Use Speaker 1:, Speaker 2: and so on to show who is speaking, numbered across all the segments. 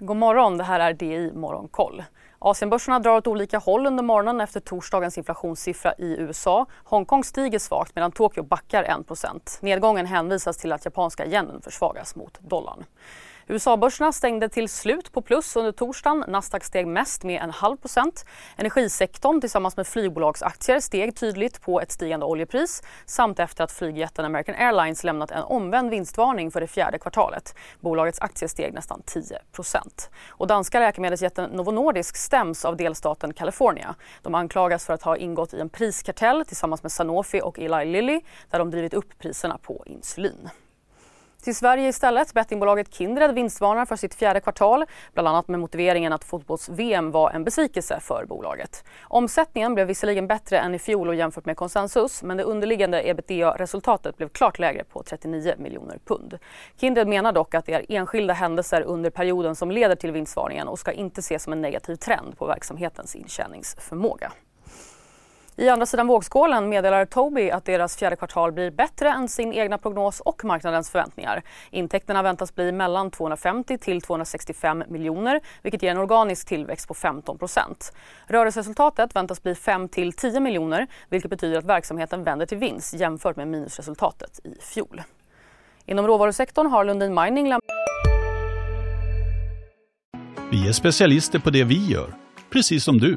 Speaker 1: God morgon, det här är DI Morgonkoll. Asienbörserna drar åt olika håll under morgonen efter torsdagens inflationssiffra i USA. Hongkong stiger svagt medan Tokyo backar 1% Nedgången hänvisas till att japanska yenen försvagas mot dollarn. USA-börserna stängde till slut på plus under torsdagen. Nasdaq steg mest med en halv procent. Energisektorn tillsammans med flygbolagsaktier steg tydligt på ett stigande oljepris samt efter att flygjätten American Airlines lämnat en omvänd vinstvarning för det fjärde kvartalet. Bolagets aktier steg nästan 10 procent. Och danska läkemedelsjätten Novo Nordisk stäms av delstaten California. De anklagas för att ha ingått i en priskartell tillsammans med Sanofi och Eli Lilly där de drivit upp priserna på insulin. Till Sverige istället. Bettingbolaget Kindred vinstvarnar för sitt fjärde kvartal bland annat med motiveringen att fotbolls-VM var en besvikelse för bolaget. Omsättningen blev visserligen bättre än i fjol och jämfört med konsensus men det underliggande ebitda-resultatet blev klart lägre på 39 miljoner pund. Kindred menar dock att det är enskilda händelser under perioden som leder till vinstvarningen och ska inte ses som en negativ trend på verksamhetens intjäningsförmåga. I andra sidan vågskålen meddelar Tobii att deras fjärde kvartal blir bättre än sin egna prognos och marknadens förväntningar. Intäkterna väntas bli mellan 250 till 265 miljoner vilket ger en organisk tillväxt på 15 procent. Rörelseresultatet väntas bli 5 till 10 miljoner vilket betyder att verksamheten vänder till vinst jämfört med minusresultatet i fjol. Inom råvarusektorn har Lundin Mining lämnat...
Speaker 2: Vi är specialister på det vi gör, precis som du.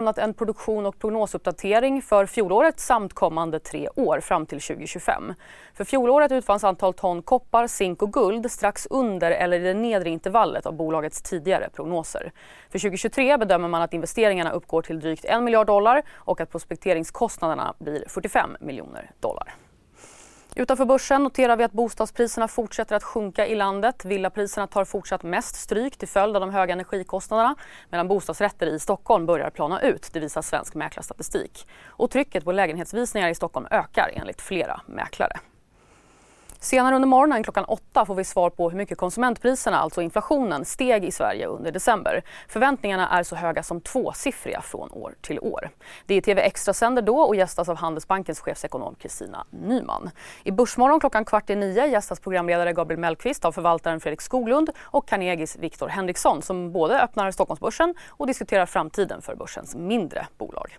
Speaker 1: lämnat en produktion och prognosuppdatering för fjolåret samt kommande tre år fram till 2025. För fjolåret utfanns antal ton koppar, zink och guld strax under eller i det nedre intervallet av bolagets tidigare prognoser. För 2023 bedömer man att investeringarna uppgår till drygt 1 miljard dollar och att prospekteringskostnaderna blir 45 miljoner dollar. Utanför börsen noterar vi att bostadspriserna fortsätter att sjunka i landet. Villapriserna tar fortsatt mest stryk till följd av de höga energikostnaderna medan bostadsrätter i Stockholm börjar plana ut, det visar Svensk Mäklarstatistik. Och trycket på lägenhetsvisningar i Stockholm ökar enligt flera mäklare. Senare under morgonen klockan åtta får vi svar på hur mycket konsumentpriserna, alltså inflationen, steg i Sverige under december. Förväntningarna är så höga som tvåsiffriga från år till år. Det är TV Extra sänder då och gästas av Handelsbankens chefsekonom Kristina Nyman. I Börsmorgon klockan kvart i nio gästas programledare Gabriel Mellqvist av förvaltaren Fredrik Skoglund och Carnegies Viktor Henriksson som både öppnar Stockholmsbörsen och diskuterar framtiden för börsens mindre bolag.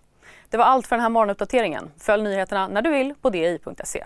Speaker 1: Det var allt för den här morgonuppdateringen. Följ nyheterna när du vill på di.se.